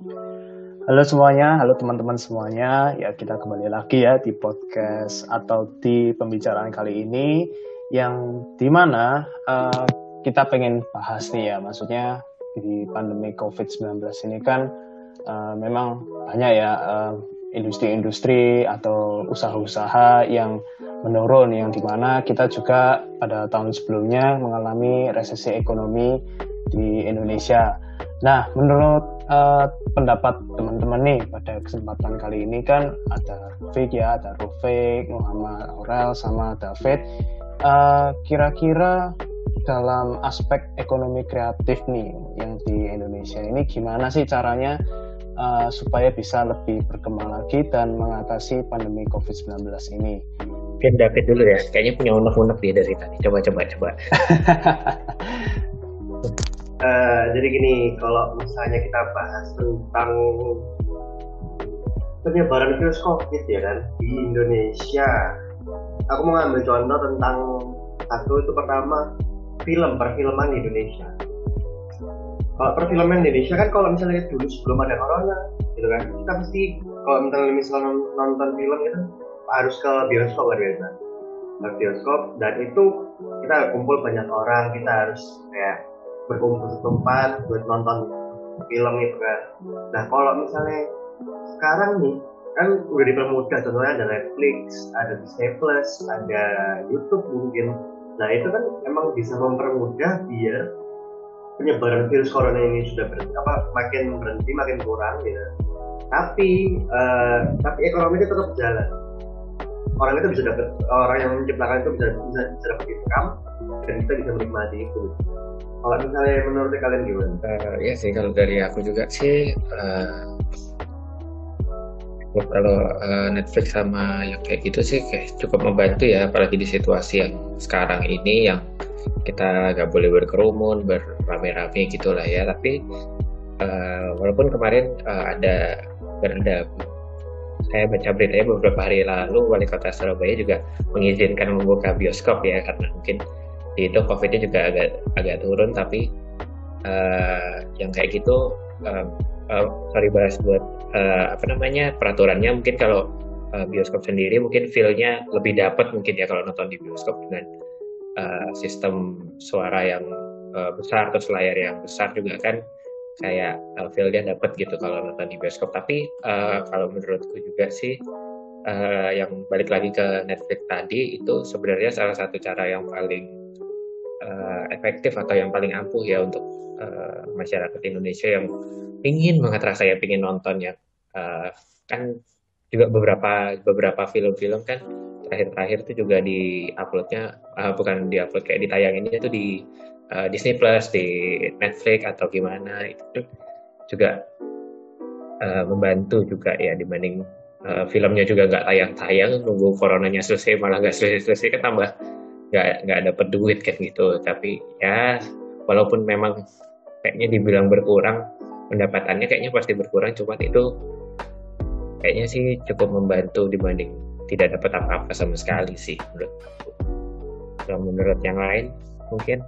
Halo semuanya, halo teman-teman semuanya. Ya kita kembali lagi ya di podcast atau di pembicaraan kali ini yang di mana uh, kita pengen bahas nih ya, maksudnya di pandemi COVID-19 ini kan uh, memang banyak ya uh, industri-industri atau usaha-usaha yang menurun yang di mana kita juga pada tahun sebelumnya mengalami resesi ekonomi di Indonesia. Nah, menurut uh, pendapat teman-teman nih pada kesempatan kali ini kan ada Rufik ya, ada Rufik, Muhammad Aurel, sama David. Uh, kira-kira dalam aspek ekonomi kreatif nih yang di Indonesia ini gimana sih caranya uh, supaya bisa lebih berkembang lagi dan mengatasi pandemi COVID-19 ini? Mungkin David dulu ya, kayaknya punya unek-unek dia dari tadi. Coba, coba, coba. uh, jadi gini, kalau misalnya kita bahas tentang penyebaran virus COVID ya kan di Indonesia, aku mau ngambil contoh tentang satu itu pertama film perfilman di Indonesia. Kalau perfilman Indonesia kan kalau misalnya dulu sebelum ada corona, gitu kan, kita pasti kalau misalnya misalnya nonton film itu harus ke bioskop kan biasa. Ke bioskop dan itu kita kumpul banyak orang kita harus kayak berkumpul tempat buat nonton film itu kan. Nah kalau misalnya sekarang nih kan udah dipermudah contohnya ada Netflix ada Disney Plus ada YouTube mungkin. Nah itu kan emang bisa mempermudah biar penyebaran virus corona ini sudah ber, apa makin berhenti makin kurang gitu tapi uh, tapi ekonomi itu tetap jalan. Orang itu bisa dapat orang yang menciptakan itu bisa bisa, bisa dapat income dan kita bisa menikmati itu. Kalau misalnya menurut kalian gimana? Uh, ya sih kalau dari aku juga sih uh, kalau uh, Netflix sama yang kayak gitu sih kayak cukup membantu ya apalagi di situasi yang sekarang ini yang kita nggak boleh berkerumun berame-rame gitulah ya. Tapi uh, walaupun kemarin uh, ada ada saya baca beritanya beberapa hari lalu wali kota Surabaya juga mengizinkan membuka bioskop ya karena mungkin di itu covidnya juga agak agak turun tapi uh, yang kayak gitu uh, uh, sorry bahas buat uh, apa namanya peraturannya mungkin kalau uh, bioskop sendiri mungkin feelnya lebih dapat mungkin ya kalau nonton di bioskop dengan uh, sistem suara yang uh, besar atau layar yang besar juga kan kayak uh, feel-nya dapat gitu kalau nonton di bioskop. Tapi uh, kalau menurutku juga sih uh, yang balik lagi ke Netflix tadi itu sebenarnya salah satu cara yang paling uh, efektif atau yang paling ampuh ya untuk uh, masyarakat Indonesia yang ingin banget rasanya ingin nonton ya. Uh, kan juga beberapa beberapa film-film kan terakhir-terakhir itu juga di uploadnya uh, bukan di upload kayak ditayanginnya itu di uh, Disney Plus di Netflix atau gimana itu juga uh, membantu juga ya dibanding uh, filmnya juga nggak tayang-tayang nunggu coronanya selesai malah nggak selesai-selesai kan tambah nggak nggak dapet duit kan gitu. Tapi ya walaupun memang kayaknya dibilang berkurang pendapatannya kayaknya pasti berkurang. Cuma itu kayaknya sih cukup membantu dibanding tidak dapat apa-apa sama sekali sih menurut aku. Kalau menurut yang lain mungkin?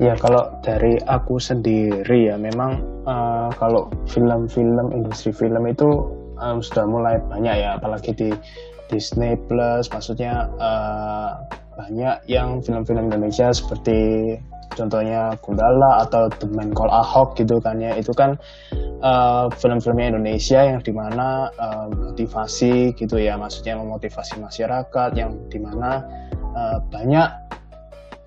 Ya kalau dari aku sendiri ya memang uh, kalau film-film industri film itu um, sudah mulai banyak ya. Apalagi di Disney Plus maksudnya uh, banyak yang film-film Indonesia seperti contohnya Gundala atau The Man Call Ahok gitu kan ya itu kan uh, film-filmnya Indonesia yang di mana uh, motivasi gitu ya maksudnya memotivasi masyarakat yang di mana uh, banyak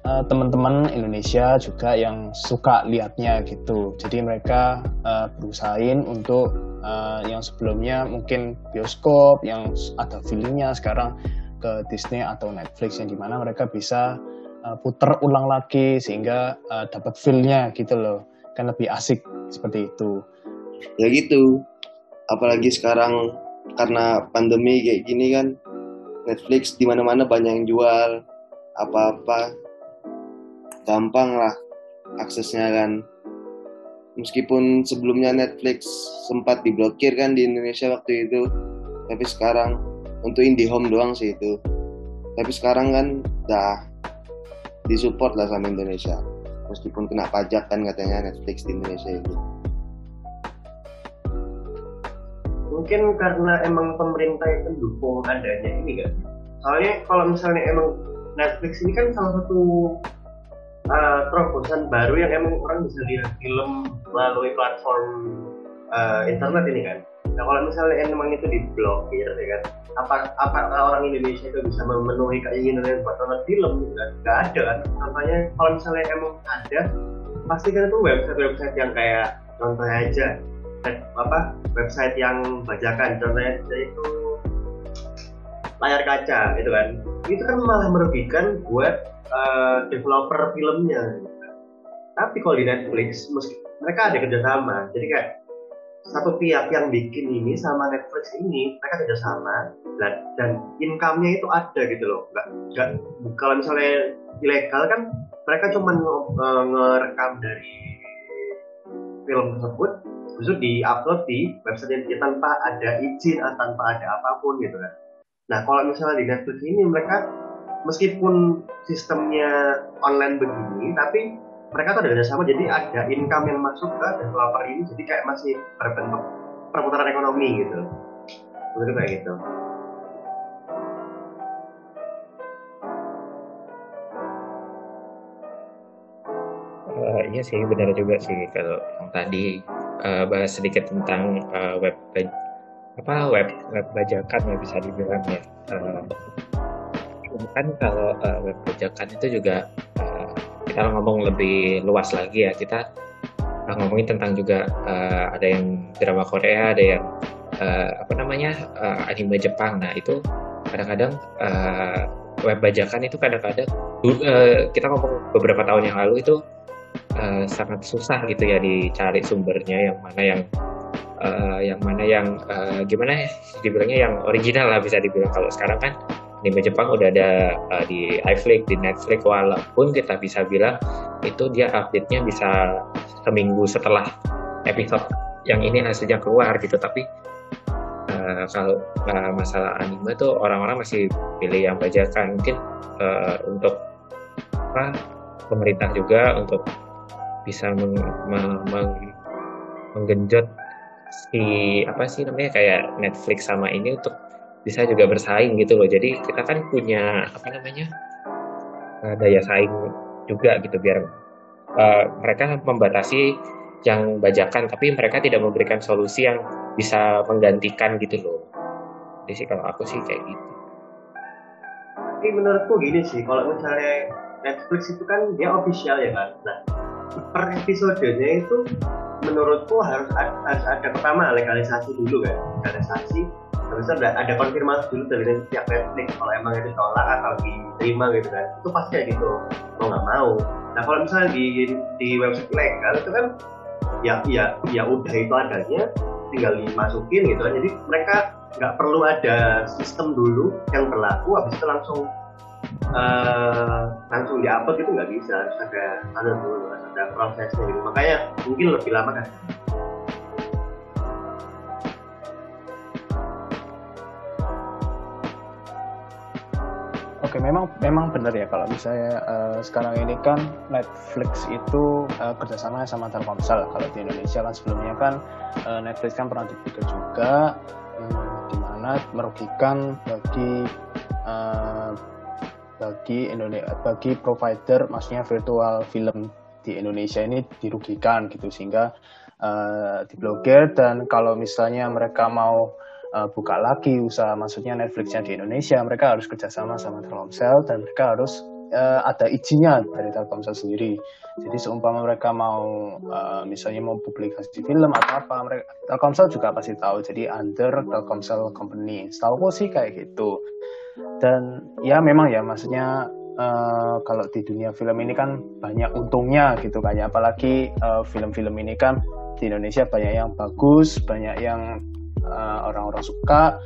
uh, teman-teman Indonesia juga yang suka lihatnya gitu. Jadi mereka uh, berusahain untuk uh, yang sebelumnya mungkin bioskop yang ada filmnya sekarang ke Disney atau Netflix yang di mana mereka bisa uh, putar ulang lagi sehingga uh, dapat feelnya gitu loh. Kan lebih asik seperti itu. Ya gitu. Apalagi sekarang karena pandemi kayak gini kan Netflix di mana-mana banyak yang jual apa-apa gampang lah aksesnya kan meskipun sebelumnya Netflix sempat diblokir kan di Indonesia waktu itu tapi sekarang untuk IndiHome doang sih itu. Tapi sekarang kan dah disupport lah sama Indonesia. Meskipun kena pajak kan katanya Netflix di Indonesia itu. Mungkin karena emang pemerintah yang mendukung adanya ini kan. Soalnya kalau misalnya emang Netflix ini kan salah satu uh, terobosan baru yang emang orang bisa lihat film melalui platform uh, internet ini kan nah kalau misalnya emang itu diblokir ya kan apa apa orang Indonesia itu bisa memenuhi keinginannya buat nonton film gitu kan? Ada kan? Contohnya kalau misalnya emang ada pasti kan itu website-website yang kayak contohnya aja apa website yang bajakan contohnya itu layar kaca gitu kan? Itu kan malah merugikan buat uh, developer filmnya gitu kan. tapi kalau di Netflix meski mereka ada kerjasama jadi kayak satu pihak yang bikin ini sama Netflix ini mereka kerjasama dan dan income-nya itu ada gitu loh nggak nggak kalau misalnya ilegal kan mereka cuma uh, ngerekam dari film tersebut itu di-upload di website ya, tanpa ada izin atau tanpa ada apa pun gitu kan. Nah kalau misalnya di Netflix ini mereka meskipun sistemnya online begini tapi mereka tuh ada kerjasama jadi ada income yang masuk ke developer ini jadi kayak masih berbentuk perputaran ekonomi gitu. Menurut kayak gitu. Uh, iya sih benar juga sih kalau yang tadi uh, bahas sedikit tentang uh, web apa web web bajakan ya bisa dibilang ya. Uh, kan kalau uh, web bajakan itu juga kita ngomong lebih luas lagi ya. Kita uh, ngomongin tentang juga uh, ada yang drama Korea ada yang uh, apa namanya uh, anime Jepang. Nah itu kadang-kadang uh, web bajakan itu kadang-kadang uh, kita ngomong beberapa tahun yang lalu itu uh, sangat susah gitu ya dicari sumbernya yang mana yang uh, yang mana yang uh, gimana ya dibilangnya yang original lah bisa dibilang. Kalau sekarang kan anime Jepang udah ada uh, di iFlix di Netflix. Walaupun kita bisa bilang itu dia update-nya bisa seminggu setelah episode yang ini hasilnya keluar gitu. Tapi uh, kalau uh, masalah anime tuh orang-orang masih pilih yang bajakan. Mungkin uh, untuk apa pemerintah juga untuk bisa meng, meng, meng, menggenjot si apa sih namanya kayak Netflix sama ini untuk bisa juga bersaing gitu loh. Jadi kita kan punya apa namanya uh, daya saing juga gitu biar uh, mereka membatasi yang bajakan, tapi mereka tidak memberikan solusi yang bisa menggantikan gitu loh. Jadi sih kalau aku sih kayak gitu. Tapi menurutku gini sih, kalau misalnya Netflix itu kan dia official ya kan. Nah, per episodenya itu menurutku harus ada, harus ada pertama legalisasi dulu kan legalisasi terus ada ada konfirmasi dulu dari pihak Netflix kalau emang itu tolak atau diterima gitu kan. Itu pasti ya gitu. Mau nggak mau. Nah kalau misalnya di di website legal itu kan ya ya ya udah itu adanya tinggal dimasukin gitu kan jadi mereka nggak perlu ada sistem dulu yang berlaku habis itu langsung uh, langsung diupload itu nggak bisa. Harus ada ada dulu ada prosesnya gitu. Makanya mungkin lebih lama kan Oke, memang memang benar ya kalau misalnya uh, sekarang ini kan Netflix itu uh, kerjasama sama Telkomsel. Kalau di Indonesia kan sebelumnya kan uh, Netflix kan pernah diputar juga, um, di mana merugikan bagi uh, bagi Indonesia bagi provider maksudnya virtual film di Indonesia ini dirugikan gitu sehingga uh, diblokir dan kalau misalnya mereka mau uh, buka lagi usaha maksudnya Netflixnya di Indonesia. Mereka harus kerjasama sama Telkomsel dan mereka harus uh, ada izinnya dari Telkomsel sendiri. Jadi seumpama mereka mau uh, misalnya mau publikasi film atau apa mereka Telkomsel juga pasti tahu. Jadi under Telkomsel company. Setahu sih kayak gitu. Dan ya memang ya maksudnya uh, kalau di dunia film ini kan banyak untungnya gitu kayak apalagi film-film uh, ini kan di Indonesia banyak yang bagus banyak yang uh, orang-orang suka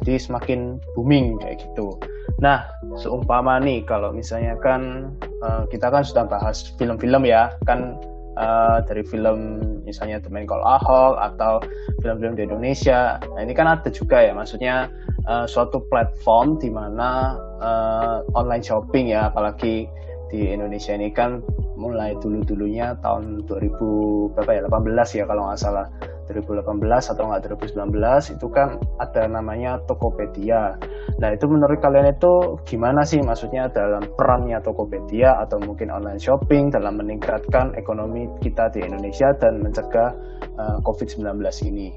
jadi semakin booming kayak gitu. Nah seumpama nih kalau misalnya kan uh, kita kan sudah bahas film-film ya kan uh, dari film misalnya temen Call Ahok atau film-film di Indonesia. Nah ini kan ada juga ya maksudnya uh, suatu platform di mana uh, online shopping ya apalagi di Indonesia ini kan mulai dulu-dulunya tahun 2000 berapa ya 18 ya kalau nggak salah 2018 atau nggak 2019 itu kan ada namanya Tokopedia. Nah itu menurut kalian itu gimana sih maksudnya dalam perannya Tokopedia atau mungkin online shopping dalam meningkatkan ekonomi kita di Indonesia dan mencegah uh, eh, COVID-19 ini?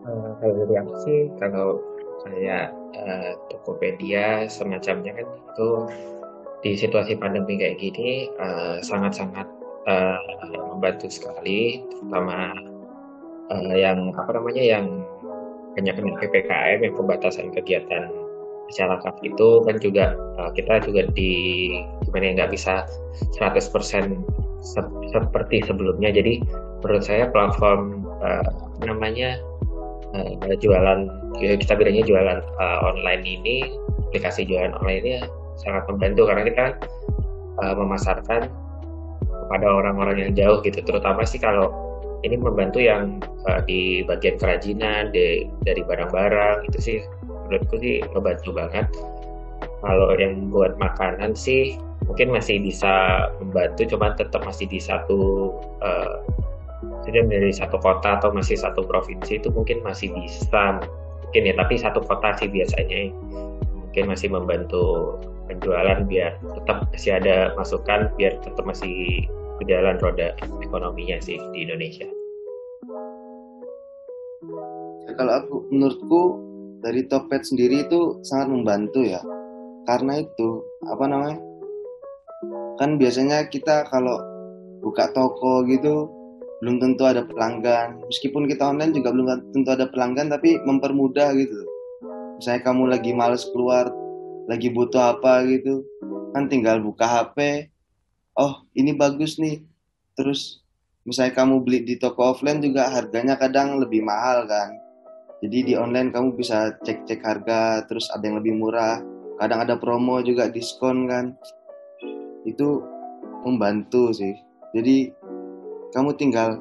Uh, kalau dari aku sih kalau kayak uh, Tokopedia semacamnya kan itu di situasi pandemi kayak gini sangat-sangat uh, uh, membantu sekali terutama uh, yang apa namanya yang banyak kena ppkm yang pembatasan kegiatan masyarakat itu kan juga uh, kita juga di gimana ya nggak bisa 100% se seperti sebelumnya. Jadi menurut saya platform uh, namanya uh, jualan kita bilangnya jualan uh, online ini aplikasi jualan online ini sangat membantu karena kita uh, memasarkan kepada orang-orang yang jauh gitu. Terutama sih kalau ini membantu yang uh, di bagian kerajinan di, dari barang-barang itu sih. Menurutku sih membantu banget. Kalau yang buat makanan sih mungkin masih bisa membantu cuma tetap masih di satu uh, jadi dari satu kota atau masih satu provinsi itu mungkin masih bisa mungkin ya. Tapi satu kota sih biasanya. Mungkin masih membantu penjualan biar tetap masih ada masukan biar tetap masih berjalan roda ekonominya sih di Indonesia. Ya, kalau aku menurutku dari Topet sendiri itu sangat membantu ya karena itu apa namanya kan biasanya kita kalau buka toko gitu belum tentu ada pelanggan. Meskipun kita online juga belum tentu ada pelanggan, tapi mempermudah gitu. Misalnya kamu lagi males keluar, lagi butuh apa gitu, kan tinggal buka HP. Oh, ini bagus nih. Terus misalnya kamu beli di toko offline juga harganya kadang lebih mahal kan. Jadi di online kamu bisa cek-cek harga, terus ada yang lebih murah. Kadang ada promo juga diskon kan. Itu membantu sih. Jadi kamu tinggal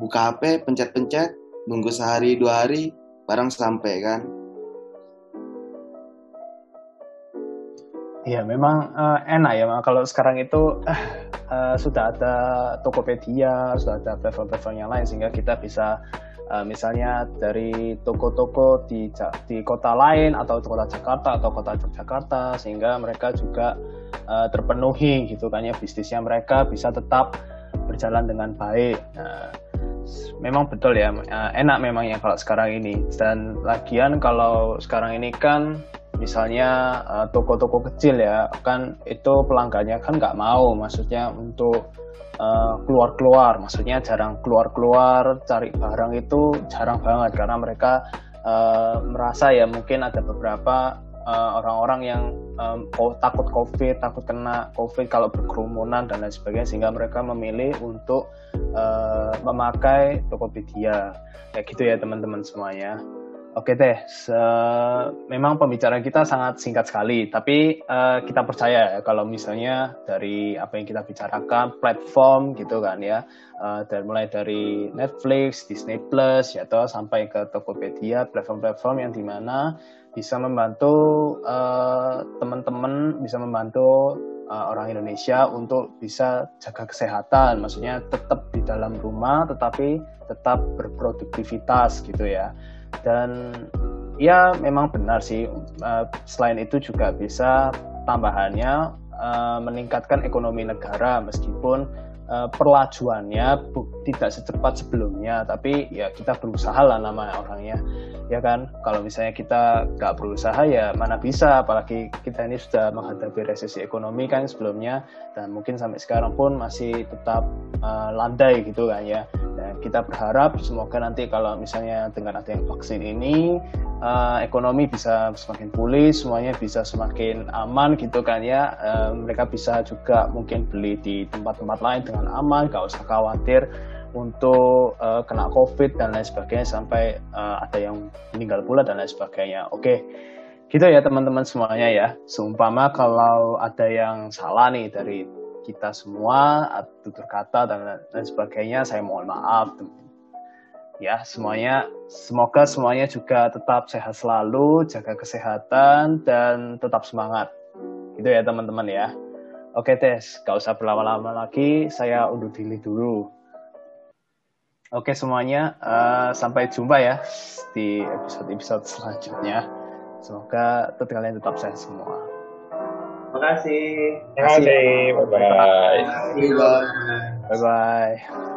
buka HP, pencet-pencet, nunggu sehari dua hari, barang sampai kan. Iya, memang uh, enak ya, kalau sekarang itu uh, uh, sudah ada Tokopedia, sudah ada platform-platform yang lain sehingga kita bisa uh, misalnya dari toko-toko di di kota lain atau kota Jakarta atau kota Yogyakarta sehingga mereka juga uh, terpenuhi gitu kan ya bisnisnya mereka bisa tetap berjalan dengan baik. Nah, memang betul ya, enak memang ya kalau sekarang ini. Dan lagian kalau sekarang ini kan misalnya eh, toko-toko kecil ya, kan itu pelanggannya kan nggak mau, maksudnya untuk eh, keluar-keluar, maksudnya jarang keluar-keluar cari barang itu jarang banget karena mereka uh, merasa ya mungkin ada beberapa orang-orang uh, yang um, takut COVID, takut kena COVID kalau berkerumunan dan lain sebagainya, sehingga mereka memilih untuk uh, memakai Tokopedia. Kayak gitu ya teman-teman semuanya. Oke deh, memang pembicaraan kita sangat singkat sekali, tapi uh, kita percaya ya kalau misalnya dari apa yang kita bicarakan, platform gitu kan ya, uh, dan mulai dari Netflix, Disney Plus, ya atau sampai ke Tokopedia, platform-platform yang di mana bisa membantu uh, teman-teman bisa membantu uh, orang Indonesia untuk bisa jaga kesehatan maksudnya tetap di dalam rumah tetapi tetap berproduktivitas gitu ya dan ya memang benar sih uh, selain itu juga bisa tambahannya uh, meningkatkan ekonomi negara meskipun uh, perlajuannya tidak secepat sebelumnya. Tapi ya kita berusaha lah nama orangnya ya kan? Kalau misalnya kita nggak berusaha ya mana bisa? Apalagi kita ini sudah menghadapi resesi ekonomi kan sebelumnya dan mungkin sampai sekarang pun masih tetap uh, landai gitu kan ya. Dan kita berharap semoga nanti kalau misalnya dengan adanya vaksin ini uh, ekonomi bisa semakin pulih semuanya bisa semakin aman gitu kan ya. Uh, mereka bisa juga mungkin beli di tempat-tempat lain dengan aman gak usah khawatir untuk uh, kena COVID dan lain sebagainya sampai uh, ada yang meninggal pula dan lain sebagainya. Oke, gitu ya teman-teman semuanya ya. Seumpama kalau ada yang salah nih dari kita semua, tutur kata dan lain sebagainya, saya mohon maaf. Ya, semuanya semoga semuanya juga tetap sehat selalu, jaga kesehatan dan tetap semangat. Gitu ya teman-teman ya. Oke Tes, gak usah berlama-lama lagi, saya undur diri dulu. Oke semuanya, uh, sampai jumpa ya di episode-episode selanjutnya. Semoga tetap kalian tetap sehat semua. Terima kasih. Terima kasih. Bye-bye. Bye-bye. Bye-bye.